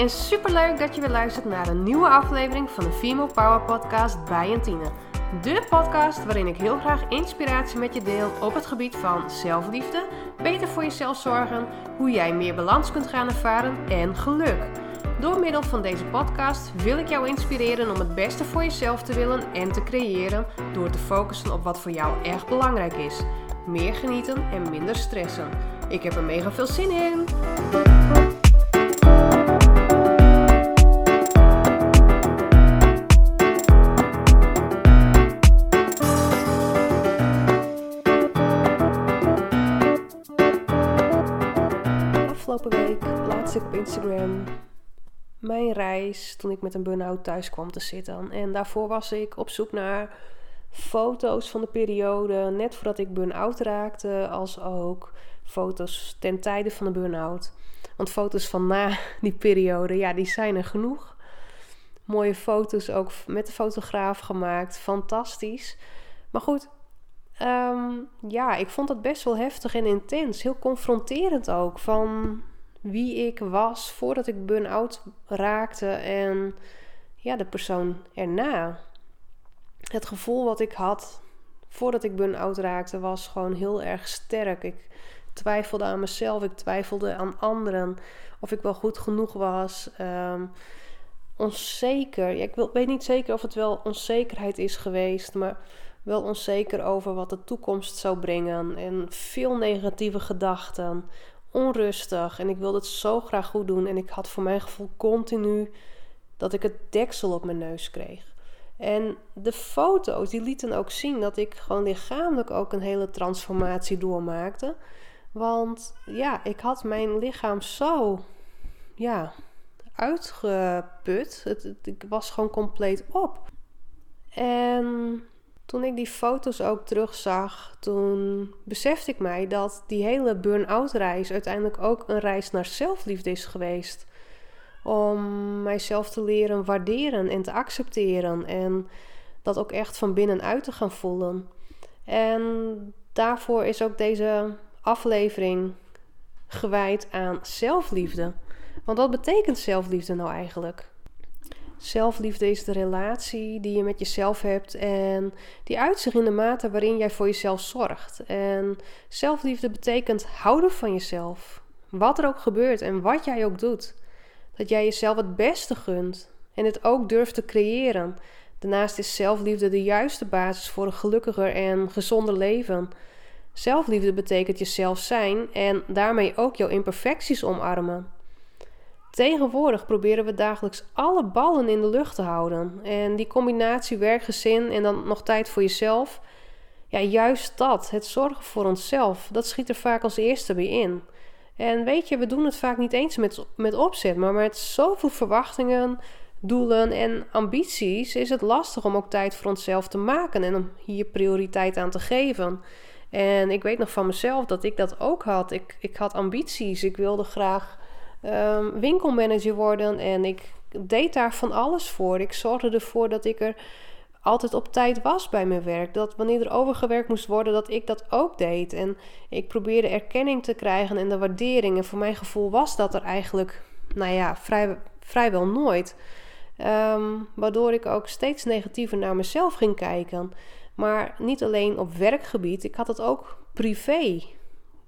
en superleuk dat je weer luistert naar een nieuwe aflevering van de Female Power Podcast bij Antine. De podcast waarin ik heel graag inspiratie met je deel op het gebied van zelfliefde, beter voor jezelf zorgen, hoe jij meer balans kunt gaan ervaren en geluk. Door middel van deze podcast wil ik jou inspireren om het beste voor jezelf te willen en te creëren door te focussen op wat voor jou echt belangrijk is. Meer genieten en minder stressen. Ik heb er mega veel zin in! Instagram mijn reis toen ik met een burn-out thuis kwam te zitten. En daarvoor was ik op zoek naar foto's van de periode net voordat ik burn-out raakte, als ook foto's ten tijde van de burn-out. Want foto's van na die periode, ja, die zijn er genoeg. Mooie foto's ook met de fotograaf gemaakt, fantastisch. Maar goed, ehm, ja, ik vond het best wel heftig en intens. Heel confronterend ook. Van wie ik was voordat ik burn-out raakte en ja, de persoon erna. Het gevoel wat ik had voordat ik burn-out raakte was gewoon heel erg sterk. Ik twijfelde aan mezelf, ik twijfelde aan anderen of ik wel goed genoeg was. Ehm, onzeker. Ja, ik weet niet zeker of het wel onzekerheid is geweest, maar wel onzeker over wat de toekomst zou brengen. En veel negatieve gedachten onrustig en ik wilde het zo graag goed doen. En ik had voor mijn gevoel continu dat ik het deksel op mijn neus kreeg. En de foto's die lieten ook zien dat ik gewoon lichamelijk ook een hele transformatie doormaakte. Want ja, ik had mijn lichaam zo ja, uitgeput. Het, het, ik was gewoon compleet op. En toen ik die foto's ook terugzag, toen besefte ik mij dat die hele burn-out reis uiteindelijk ook een reis naar zelfliefde is geweest. Om mijzelf te leren waarderen en te accepteren en dat ook echt van binnenuit te gaan voelen. En daarvoor is ook deze aflevering gewijd aan zelfliefde. Want wat betekent zelfliefde nou eigenlijk? Zelfliefde is de relatie die je met jezelf hebt en die uitzicht in de mate waarin jij voor jezelf zorgt. En zelfliefde betekent houden van jezelf. Wat er ook gebeurt en wat jij ook doet. Dat jij jezelf het beste gunt en het ook durft te creëren. Daarnaast is zelfliefde de juiste basis voor een gelukkiger en gezonder leven. Zelfliefde betekent jezelf zijn en daarmee ook jouw imperfecties omarmen. Tegenwoordig proberen we dagelijks alle ballen in de lucht te houden. En die combinatie werk, gezin en dan nog tijd voor jezelf. Ja, juist dat, het zorgen voor onszelf, dat schiet er vaak als eerste bij in. En weet je, we doen het vaak niet eens met, met opzet, maar met zoveel verwachtingen, doelen en ambities is het lastig om ook tijd voor onszelf te maken en om hier prioriteit aan te geven. En ik weet nog van mezelf dat ik dat ook had. Ik, ik had ambities. Ik wilde graag um, winkelmanager worden. En ik deed daar van alles voor. Ik zorgde ervoor dat ik er altijd op tijd was bij mijn werk. Dat wanneer er overgewerkt moest worden, dat ik dat ook deed. En ik probeerde erkenning te krijgen en de waardering. En voor mijn gevoel was dat er eigenlijk, nou ja, vrij, vrijwel nooit. Ehm, waardoor ik ook steeds negatiever naar mezelf ging kijken. Maar niet alleen op werkgebied, ik had het ook privé.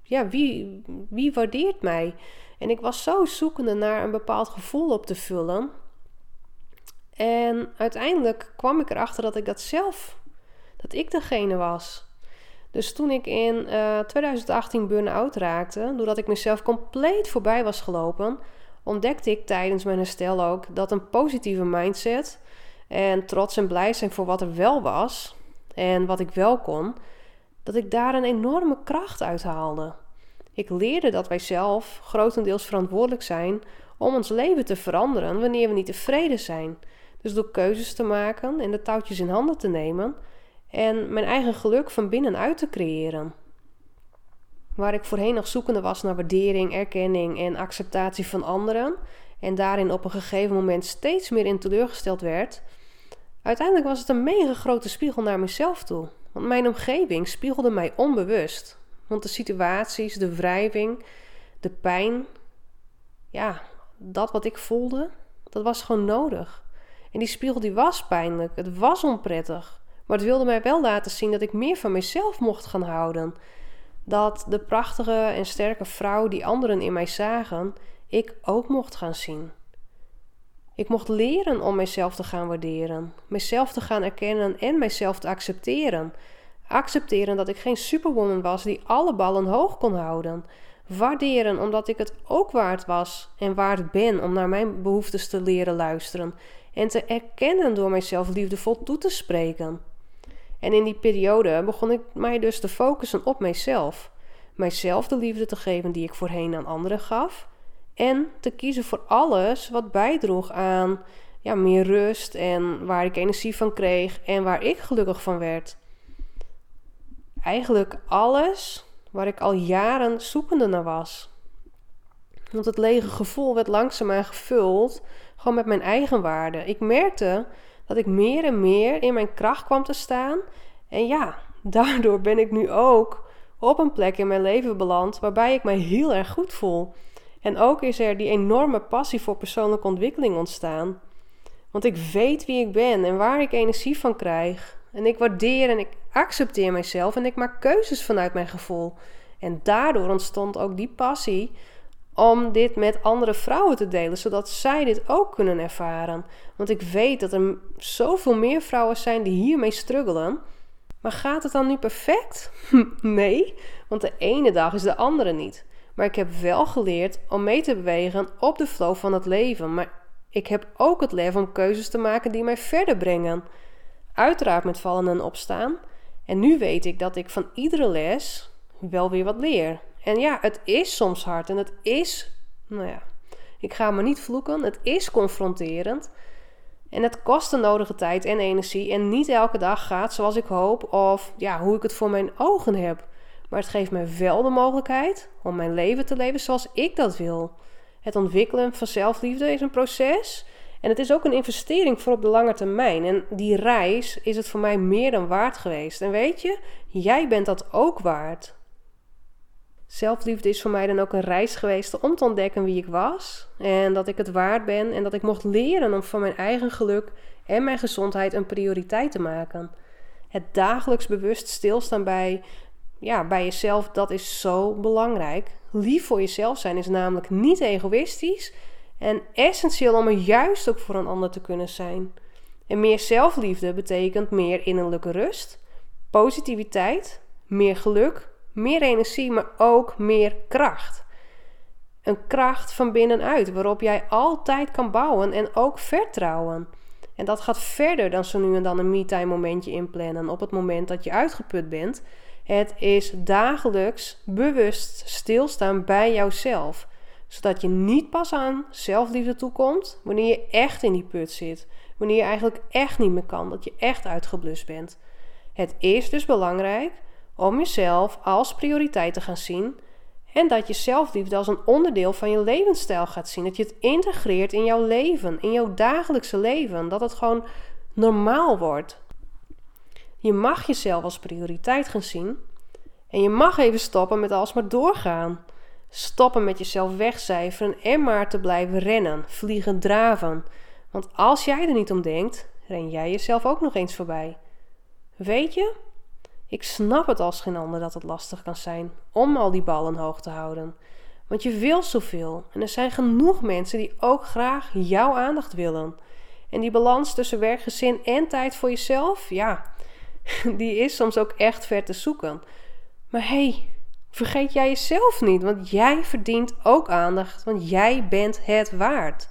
Ja, wie, wie waardeert mij? En ik was zo zoekende naar een bepaald gevoel op te vullen. En uiteindelijk kwam ik erachter dat ik dat zelf, dat ik degene was. Dus toen ik in uh, eh, 2018 burn-out raakte, doordat ik mezelf compleet voorbij was gelopen, ontdekte ik tijdens mijn herstel ook dat een positieve mindset en trots en blij zijn voor wat er wel was en wat ik wel kon, dat ik daar een enorme kracht uit haalde. Ik leerde dat wij zelf grotendeels verantwoordelijk zijn om ons leven te veranderen wanneer we niet tevreden zijn. Dus door keuzes te maken en de touwtjes in handen te nemen en mijn eigen geluk van binnenuit te creëren. Waar ik voorheen nog zoekende was naar waardering, erkenning en acceptatie van anderen en daarin op een gegeven moment steeds meer in teleurgesteld werd, uiteindelijk was het een mega grote spiegel naar mezelf toe. Want mijn omgeving spiegelde mij onbewust. Want de situaties, de wrijving, de pijn, ja, dat wat ik voelde, dat was gewoon nodig. En die spiegel die was pijnlijk, het was onprettig. Maar het wilde mij wel laten zien dat ik meer van mezelf mocht gaan houden. Dat de prachtige en sterke vrouw die anderen in mij zagen, ik ook mocht gaan zien. Ik mocht leren om mijzelf te gaan waarderen, mijzelf te gaan erkennen en mijzelf te accepteren. Accepteren dat ik geen superwoman was die alle ballen hoog kon houden. Waarderen omdat ik het ook waard was en waard ben om naar mijn behoeftes te leren luisteren en te erkennen door mijzelf liefdevol toe te spreken. En in die periode begon ik mij dus te focussen op mijzelf. Mijzelf de liefde te geven die ik voorheen aan anderen gaf. En te kiezen voor alles wat bijdroeg aan ja, meer rust en waar ik energie van kreeg en waar ik gelukkig van werd. Eigenlijk alles waar ik al jaren zoekende naar was. Want het lege gevoel werd langzaamaan gevuld gewoon met mijn eigen waarde. Ik merkte dat ik meer en meer in mijn kracht kwam te staan. En ja, daardoor ben ik nu ook op een plek in mijn leven beland waarbij ik mij heel erg goed voel. En ook is er die enorme passie voor persoonlijke ontwikkeling ontstaan. Want ik weet wie ik ben en waar ik energie van krijg. En ik waardeer en ik accepteer mezelf en ik maak keuzes vanuit mijn gevoel. En daardoor ontstond ook die passie om dit met andere vrouwen te delen, zodat zij dit ook kunnen ervaren. Want ik weet dat er zoveel meer vrouwen zijn die hiermee struggelen. Maar gaat het dan nu perfect? nee, want de ene dag is de andere niet. Maar ik heb wel geleerd om mee te bewegen op de flow van het leven. Maar ik heb ook het lef om keuzes te maken die mij verder brengen. Uiteraard met vallen en opstaan. En nu weet ik dat ik van iedere les wel weer wat leer. En ja, het is soms hard en het is, nou ja, ik ga me niet vloeken, het is confronterend. En het kost de nodige tijd en energie en niet elke dag gaat zoals ik hoop of ja, hoe ik het voor mijn ogen heb. Maar het geeft me wel de mogelijkheid om mijn leven te leven zoals ik dat wil. Het ontwikkelen van zelfliefde is een proces en het is ook een investering voor op de lange termijn. En die reis is het voor mij meer dan waard geweest. En weet je, jij bent dat ook waard. Zelfliefde is voor mij dan ook een reis geweest om te ontdekken wie ik was. En dat ik het waard ben en dat ik mocht leren om van mijn eigen geluk en mijn gezondheid een prioriteit te maken. Het dagelijks bewust stilstaan bij, ja, bij jezelf, dat is zo belangrijk. Lief voor jezelf zijn is namelijk niet egoïstisch en essentieel om er juist ook voor een ander te kunnen zijn. En meer zelfliefde betekent meer innerlijke rust, positiviteit, meer geluk meer energie, maar ook meer kracht. Een kracht van binnenuit waarop jij altijd kan bouwen en ook vertrouwen. En dat gaat verder dan zo nu en dan een me-time momentje inplannen op het moment dat je uitgeput bent. Het is dagelijks bewust stilstaan bij jouzelf. Zodat je niet pas aan zelfliefde toekomt wanneer je echt in die put zit. Wanneer je eigenlijk echt niet meer kan, dat je echt uitgeblust bent. Het is dus belangrijk om jezelf als prioriteit te gaan zien en dat je zelfliefde als een onderdeel van je levensstijl gaat zien. Dat je het integreert in jouw leven, in jouw dagelijkse leven. Dat het gewoon normaal wordt. Je mag jezelf als prioriteit gaan zien. En je mag even stoppen met alsmaar doorgaan. Stoppen met jezelf wegcijferen en maar te blijven rennen, vliegen, draven. Want als jij er niet om denkt, ren jij jezelf ook nog eens voorbij. Weet je, ik snap het als geen ander dat het lastig kan zijn om al die ballen hoog te houden. Want je wil zoveel en er zijn genoeg mensen die ook graag jouw aandacht willen. En die balans tussen werk, gezin en tijd voor jezelf, ja, die is soms ook echt ver te zoeken. Maar hey, vergeet jij jezelf niet, want jij verdient ook aandacht, want jij bent het waard.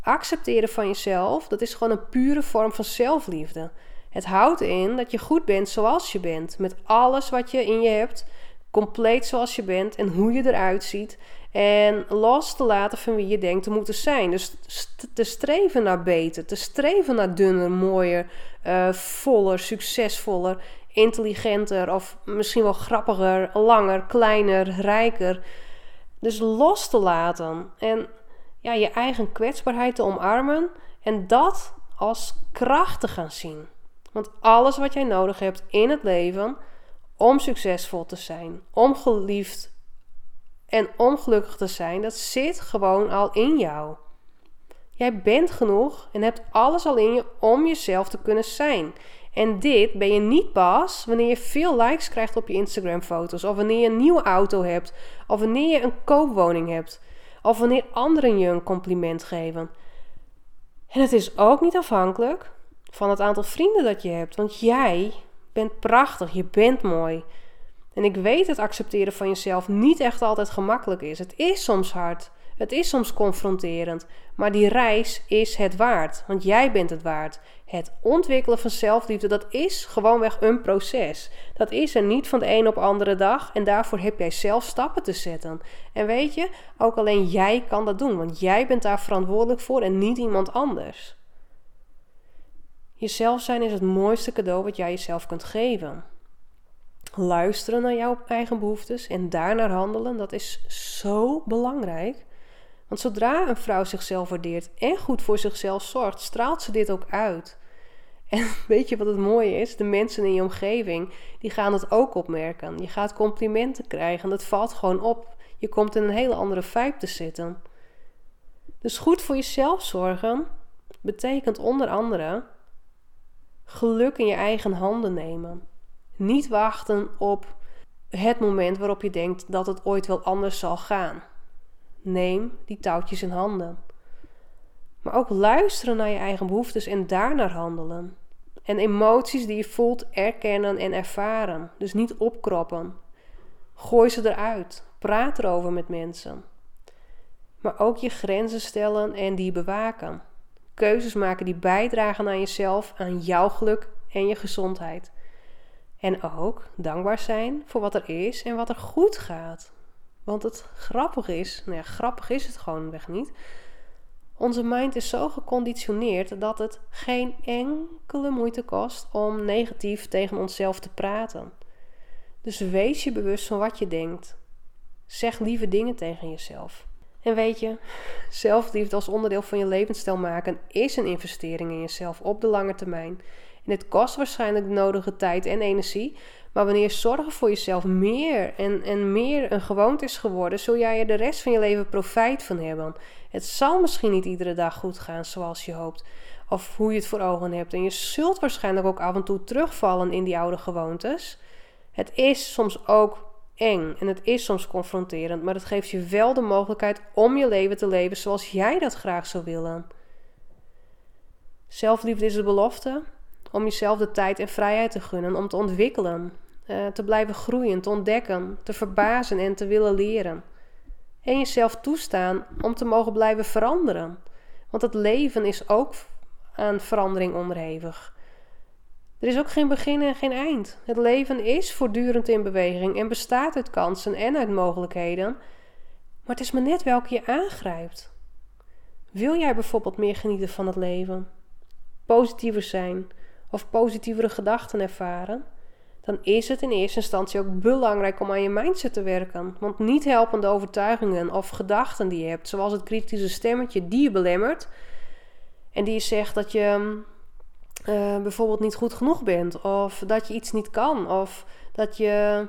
Accepteren van jezelf, dat is gewoon een pure vorm van zelfliefde. Het houdt in dat je goed bent zoals je bent, met alles wat je in je hebt, compleet zoals je bent en hoe je eruit ziet. En los te laten van wie je denkt te moeten zijn. Dus te streven naar beter, te streven naar dunner, mooier, uh, voller, succesvoller, intelligenter of misschien wel grappiger, langer, kleiner, rijker. Dus los te laten en ja, je eigen kwetsbaarheid te omarmen en dat als kracht te gaan zien. Want alles wat jij nodig hebt in het leven om succesvol te zijn, om geliefd en ongelukkig te zijn, dat zit gewoon al in jou. Jij bent genoeg en hebt alles al in je om jezelf te kunnen zijn. En dit ben je niet pas wanneer je veel likes krijgt op je Instagram-foto's, of wanneer je een nieuwe auto hebt, of wanneer je een koopwoning hebt, of wanneer anderen je een compliment geven. En het is ook niet afhankelijk van het aantal vrienden dat je hebt, want jij bent prachtig, je bent mooi. En ik weet dat accepteren van jezelf niet echt altijd gemakkelijk is. Het is soms hard. Het is soms confronterend. Maar die reis is het waard. Want jij bent het waard. Het ontwikkelen van zelfliefde, dat is gewoonweg een proces. Dat is er niet van de een op de andere dag. En daarvoor heb jij zelf stappen te zetten. En weet je, ook alleen jij kan dat doen. Want jij bent daar verantwoordelijk voor en niet iemand anders. Jezelf zijn is het mooiste cadeau wat jij jezelf kunt geven luisteren naar jouw eigen behoeftes en daarnaar handelen, dat is zo belangrijk. Want zodra een vrouw zichzelf waardeert en goed voor zichzelf zorgt, straalt ze dit ook uit. En weet je wat het mooie is? De mensen in je omgeving, die gaan het ook opmerken. Je gaat complimenten krijgen, dat valt gewoon op. Je komt in een hele andere vibe te zitten. Dus goed voor jezelf zorgen betekent onder andere geluk in je eigen handen nemen. Niet wachten op het moment waarop je denkt dat het ooit wel anders zal gaan. Neem die touwtjes in handen. Maar ook luisteren naar je eigen behoeftes en daarnaar handelen. En emoties die je voelt erkennen en ervaren. Dus niet opkroppen. Gooi ze eruit. Praat erover met mensen. Maar ook je grenzen stellen en die bewaken. Keuzes maken die bijdragen aan jezelf, aan jouw geluk en je gezondheid. En ook dankbaar zijn voor wat er is en wat er goed gaat. Want het grappig is, nou ja, grappig is het gewoon weg niet. Onze mind is zo geconditioneerd dat het geen enkele moeite kost om negatief tegen onszelf te praten. Dus wees je bewust van wat je denkt. Zeg lieve dingen tegen jezelf. En weet je, zelfliefde als onderdeel van je levensstijl maken is een investering in jezelf op de lange termijn. En het kost waarschijnlijk de nodige tijd en energie. Maar wanneer zorgen voor jezelf meer en, en meer een gewoonte is geworden, zul jij er de rest van je leven profijt van hebben. Het zal misschien niet iedere dag goed gaan zoals je hoopt. Of hoe je het voor ogen hebt. En je zult waarschijnlijk ook af en toe terugvallen in die oude gewoontes. Het is soms ook eng en het is soms confronterend, maar het geeft je wel de mogelijkheid om je leven te leven zoals jij dat graag zou willen. Zelfliefde is de belofte om jezelf de tijd en vrijheid te gunnen om te ontwikkelen, uh, te blijven groeien, te ontdekken, te verbazen en te willen leren. En jezelf toestaan om te mogen blijven veranderen. Want het leven is ook aan verandering onderhevig. Er is ook geen begin en geen eind. Het leven is voortdurend in beweging en bestaat uit kansen en uit mogelijkheden. Maar het is maar net welke je aangrijpt. Wil jij bijvoorbeeld meer genieten van het leven? Positiever zijn, of positievere gedachten ervaren, dan is het in eerste instantie ook belangrijk om aan je mindset te werken. Want niet helpende overtuigingen of gedachten die je hebt, zoals het kritische stemmetje die je belemmert en die je zegt dat je uh, bijvoorbeeld niet goed genoeg bent, of dat je iets niet kan, of dat je,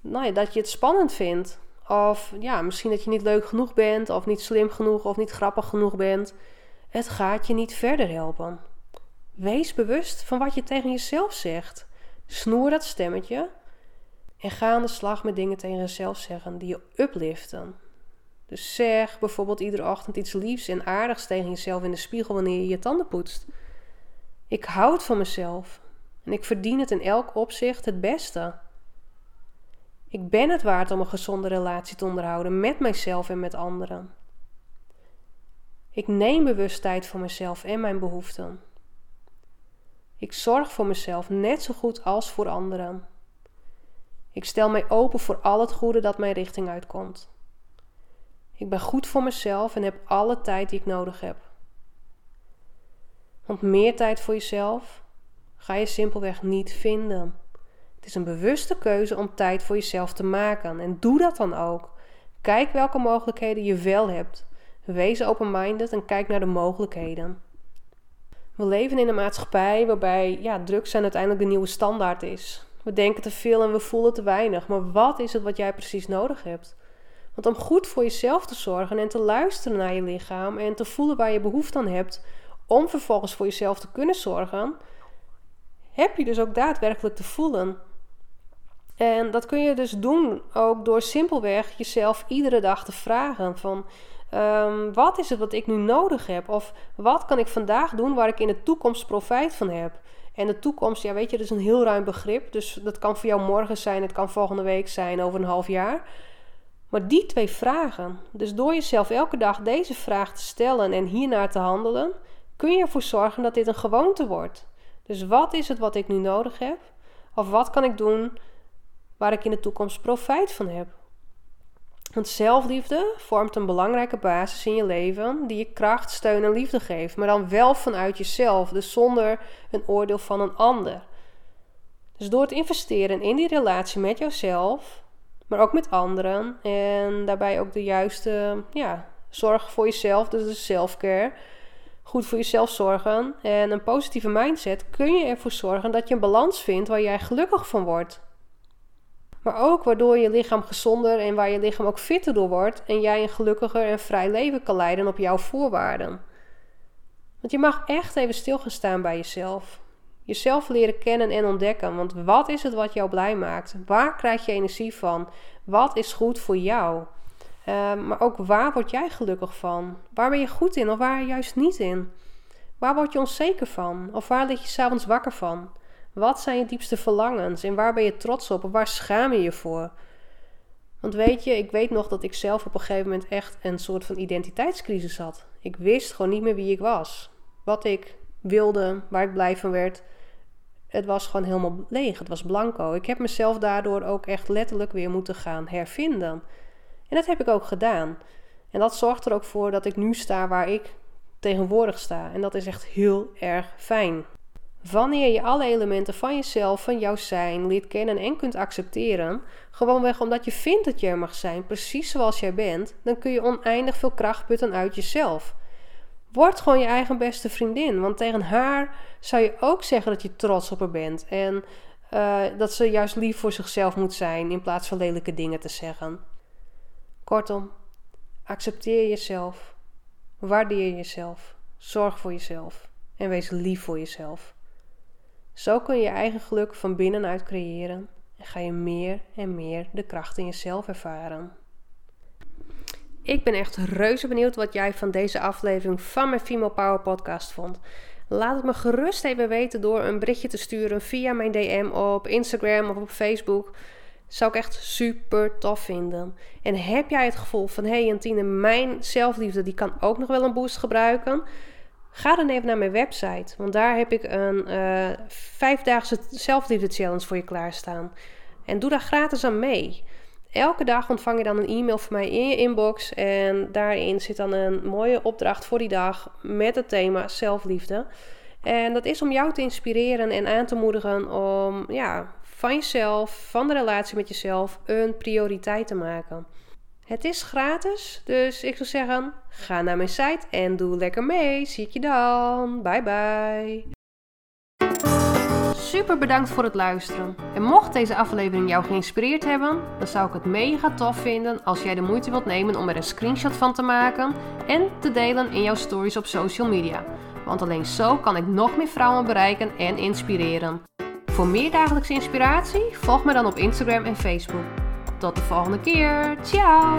nou ja, dat je het spannend vindt. Of ja, misschien dat je niet leuk genoeg bent, of niet slim genoeg, of niet grappig genoeg bent. Het gaat je niet verder helpen. Wees bewust van wat je tegen jezelf zegt. Snoer dat stemmetje en ga aan de slag met dingen tegen jezelf zeggen die je upliften. Dus zeg bijvoorbeeld iedere ochtend iets liefs en aardigs tegen jezelf in de spiegel wanneer je je tanden poetst. Ik houd van mezelf en ik verdien het in elk opzicht het beste. Ik ben het waard om een gezonde relatie te onderhouden met mijzelf en met anderen. Ik neem bewust tijd voor mezelf en mijn behoeften. Ik zorg voor mezelf net zo goed als voor anderen. Ik stel mij open voor al het goede dat mijn richting uitkomt. Ik ben goed voor mezelf en heb alle tijd die ik nodig heb. Want meer tijd voor jezelf ga je simpelweg niet vinden. Het is een bewuste keuze om tijd voor jezelf te maken en doe dat dan ook. Kijk welke mogelijkheden je wel hebt. Wees open-minded en kijk naar de mogelijkheden. We leven in een maatschappij waarbij ja, drugs zijn uiteindelijk de nieuwe standaard is. We denken te veel en we voelen te weinig. Maar wat is het wat jij precies nodig hebt? Want om goed voor jezelf te zorgen en te luisteren naar je lichaam en te voelen waar je behoefte aan hebt, om vervolgens voor jezelf te kunnen zorgen, heb je dus ook daadwerkelijk te voelen. En dat kun je dus doen ook door simpelweg jezelf iedere dag te vragen van ehm, wat is het wat ik nu nodig heb? Of wat kan ik vandaag doen waar ik in de toekomst profijt van heb? En de toekomst, ja weet je, dat is een heel ruim begrip. Dus dat kan voor jou morgen zijn, het kan volgende week zijn, over een half jaar. Maar die twee vragen, dus door jezelf elke dag deze vraag te stellen en hiernaar te handelen, kun je ervoor zorgen dat dit een gewoonte wordt. Dus wat is het wat ik nu nodig heb? Of wat kan ik doen waar ik in de toekomst profijt van heb? Want zelfliefde vormt een belangrijke basis in je leven die je kracht, steun en liefde geeft, maar dan wel vanuit jezelf, dus zonder een oordeel van een ander. Dus door te investeren in die relatie met jezelf, maar ook met anderen en daarbij ook de juiste ja, zorg voor jezelf, dus de selfcare, goed voor jezelf zorgen en een positieve mindset, kun je ervoor zorgen dat je een balans vindt waar jij gelukkig van wordt. Maar ook waardoor je lichaam gezonder en waar je lichaam ook fitter door wordt en jij een gelukkiger en vrij leven kan leiden op jouw voorwaarden. Want je mag echt even stil staan bij jezelf. Jezelf leren kennen en ontdekken. Want wat is het wat jou blij maakt? Waar krijg je energie van? Wat is goed voor jou? Ehm, maar ook waar word jij gelukkig van? Waar ben je goed in of waar juist niet in? Waar word je onzeker van? Of waar lig je s'avonds wakker van? Wat zijn je diepste verlangens en waar ben je trots op of waar schaam je je voor? Want weet je, ik weet nog dat ik zelf op een gegeven moment echt een soort van identiteitscrisis had. Ik wist gewoon niet meer wie ik was. Wat ik wilde, waar ik blij van werd. Het was gewoon helemaal leeg. Het was blanco. Ik heb mezelf daardoor ook echt letterlijk weer moeten gaan hervinden. En dat heb ik ook gedaan. En dat zorgt er ook voor dat ik nu sta waar ik tegenwoordig sta. En dat is echt heel erg fijn. Wanneer je alle elementen van jezelf, van jouw zijn, leert kennen en kunt accepteren, gewoonweg omdat je vindt dat je er mag zijn, precies zoals jij bent, dan kun je oneindig veel kracht putten uit jezelf. Word gewoon je eigen beste vriendin, want tegen haar zou je ook zeggen dat je trots op haar bent en uh, dat ze juist lief voor zichzelf moet zijn in plaats van lelijke dingen te zeggen. Kortom, accepteer jezelf, waardeer jezelf, zorg voor jezelf en wees lief voor jezelf. Zo kun je je eigen geluk van binnenuit creëren en ga je meer en meer de kracht in jezelf ervaren. Ik ben echt reuze benieuwd wat jij van deze aflevering van mijn Female Power podcast vond. Laat het me gerust even weten door een berichtje te sturen via mijn DM op Instagram of op Facebook. Zou ik echt super tof vinden. En heb jij het gevoel van: hé hey Jantine, mijn zelfliefde die kan ook nog wel een boost gebruiken? Ga dan even naar mijn website, want daar heb ik een uh, vijfdaagse zelfliefde challenge voor je klaarstaan. En doe daar gratis aan mee. Elke dag ontvang je dan een e-mail van mij in je inbox en daarin zit dan een mooie opdracht voor die dag met het thema zelfliefde. En dat is om jou te inspireren en aan te moedigen om ja, van jezelf, van de relatie met jezelf, een prioriteit te maken. Het is gratis, dus ik zou zeggen, ga naar mijn site en doe lekker mee. Zie ik je dan. Bye bye. Super bedankt voor het luisteren. En mocht deze aflevering jou geïnspireerd hebben, dan zou ik het mega tof vinden als jij de moeite wilt nemen om er een screenshot van te maken en te delen in jouw stories op social media. Want alleen zo kan ik nog meer vrouwen bereiken en inspireren. Voor meer dagelijkse inspiratie, volg me dan op Instagram en Facebook. Tot de volgende keer. Ciao!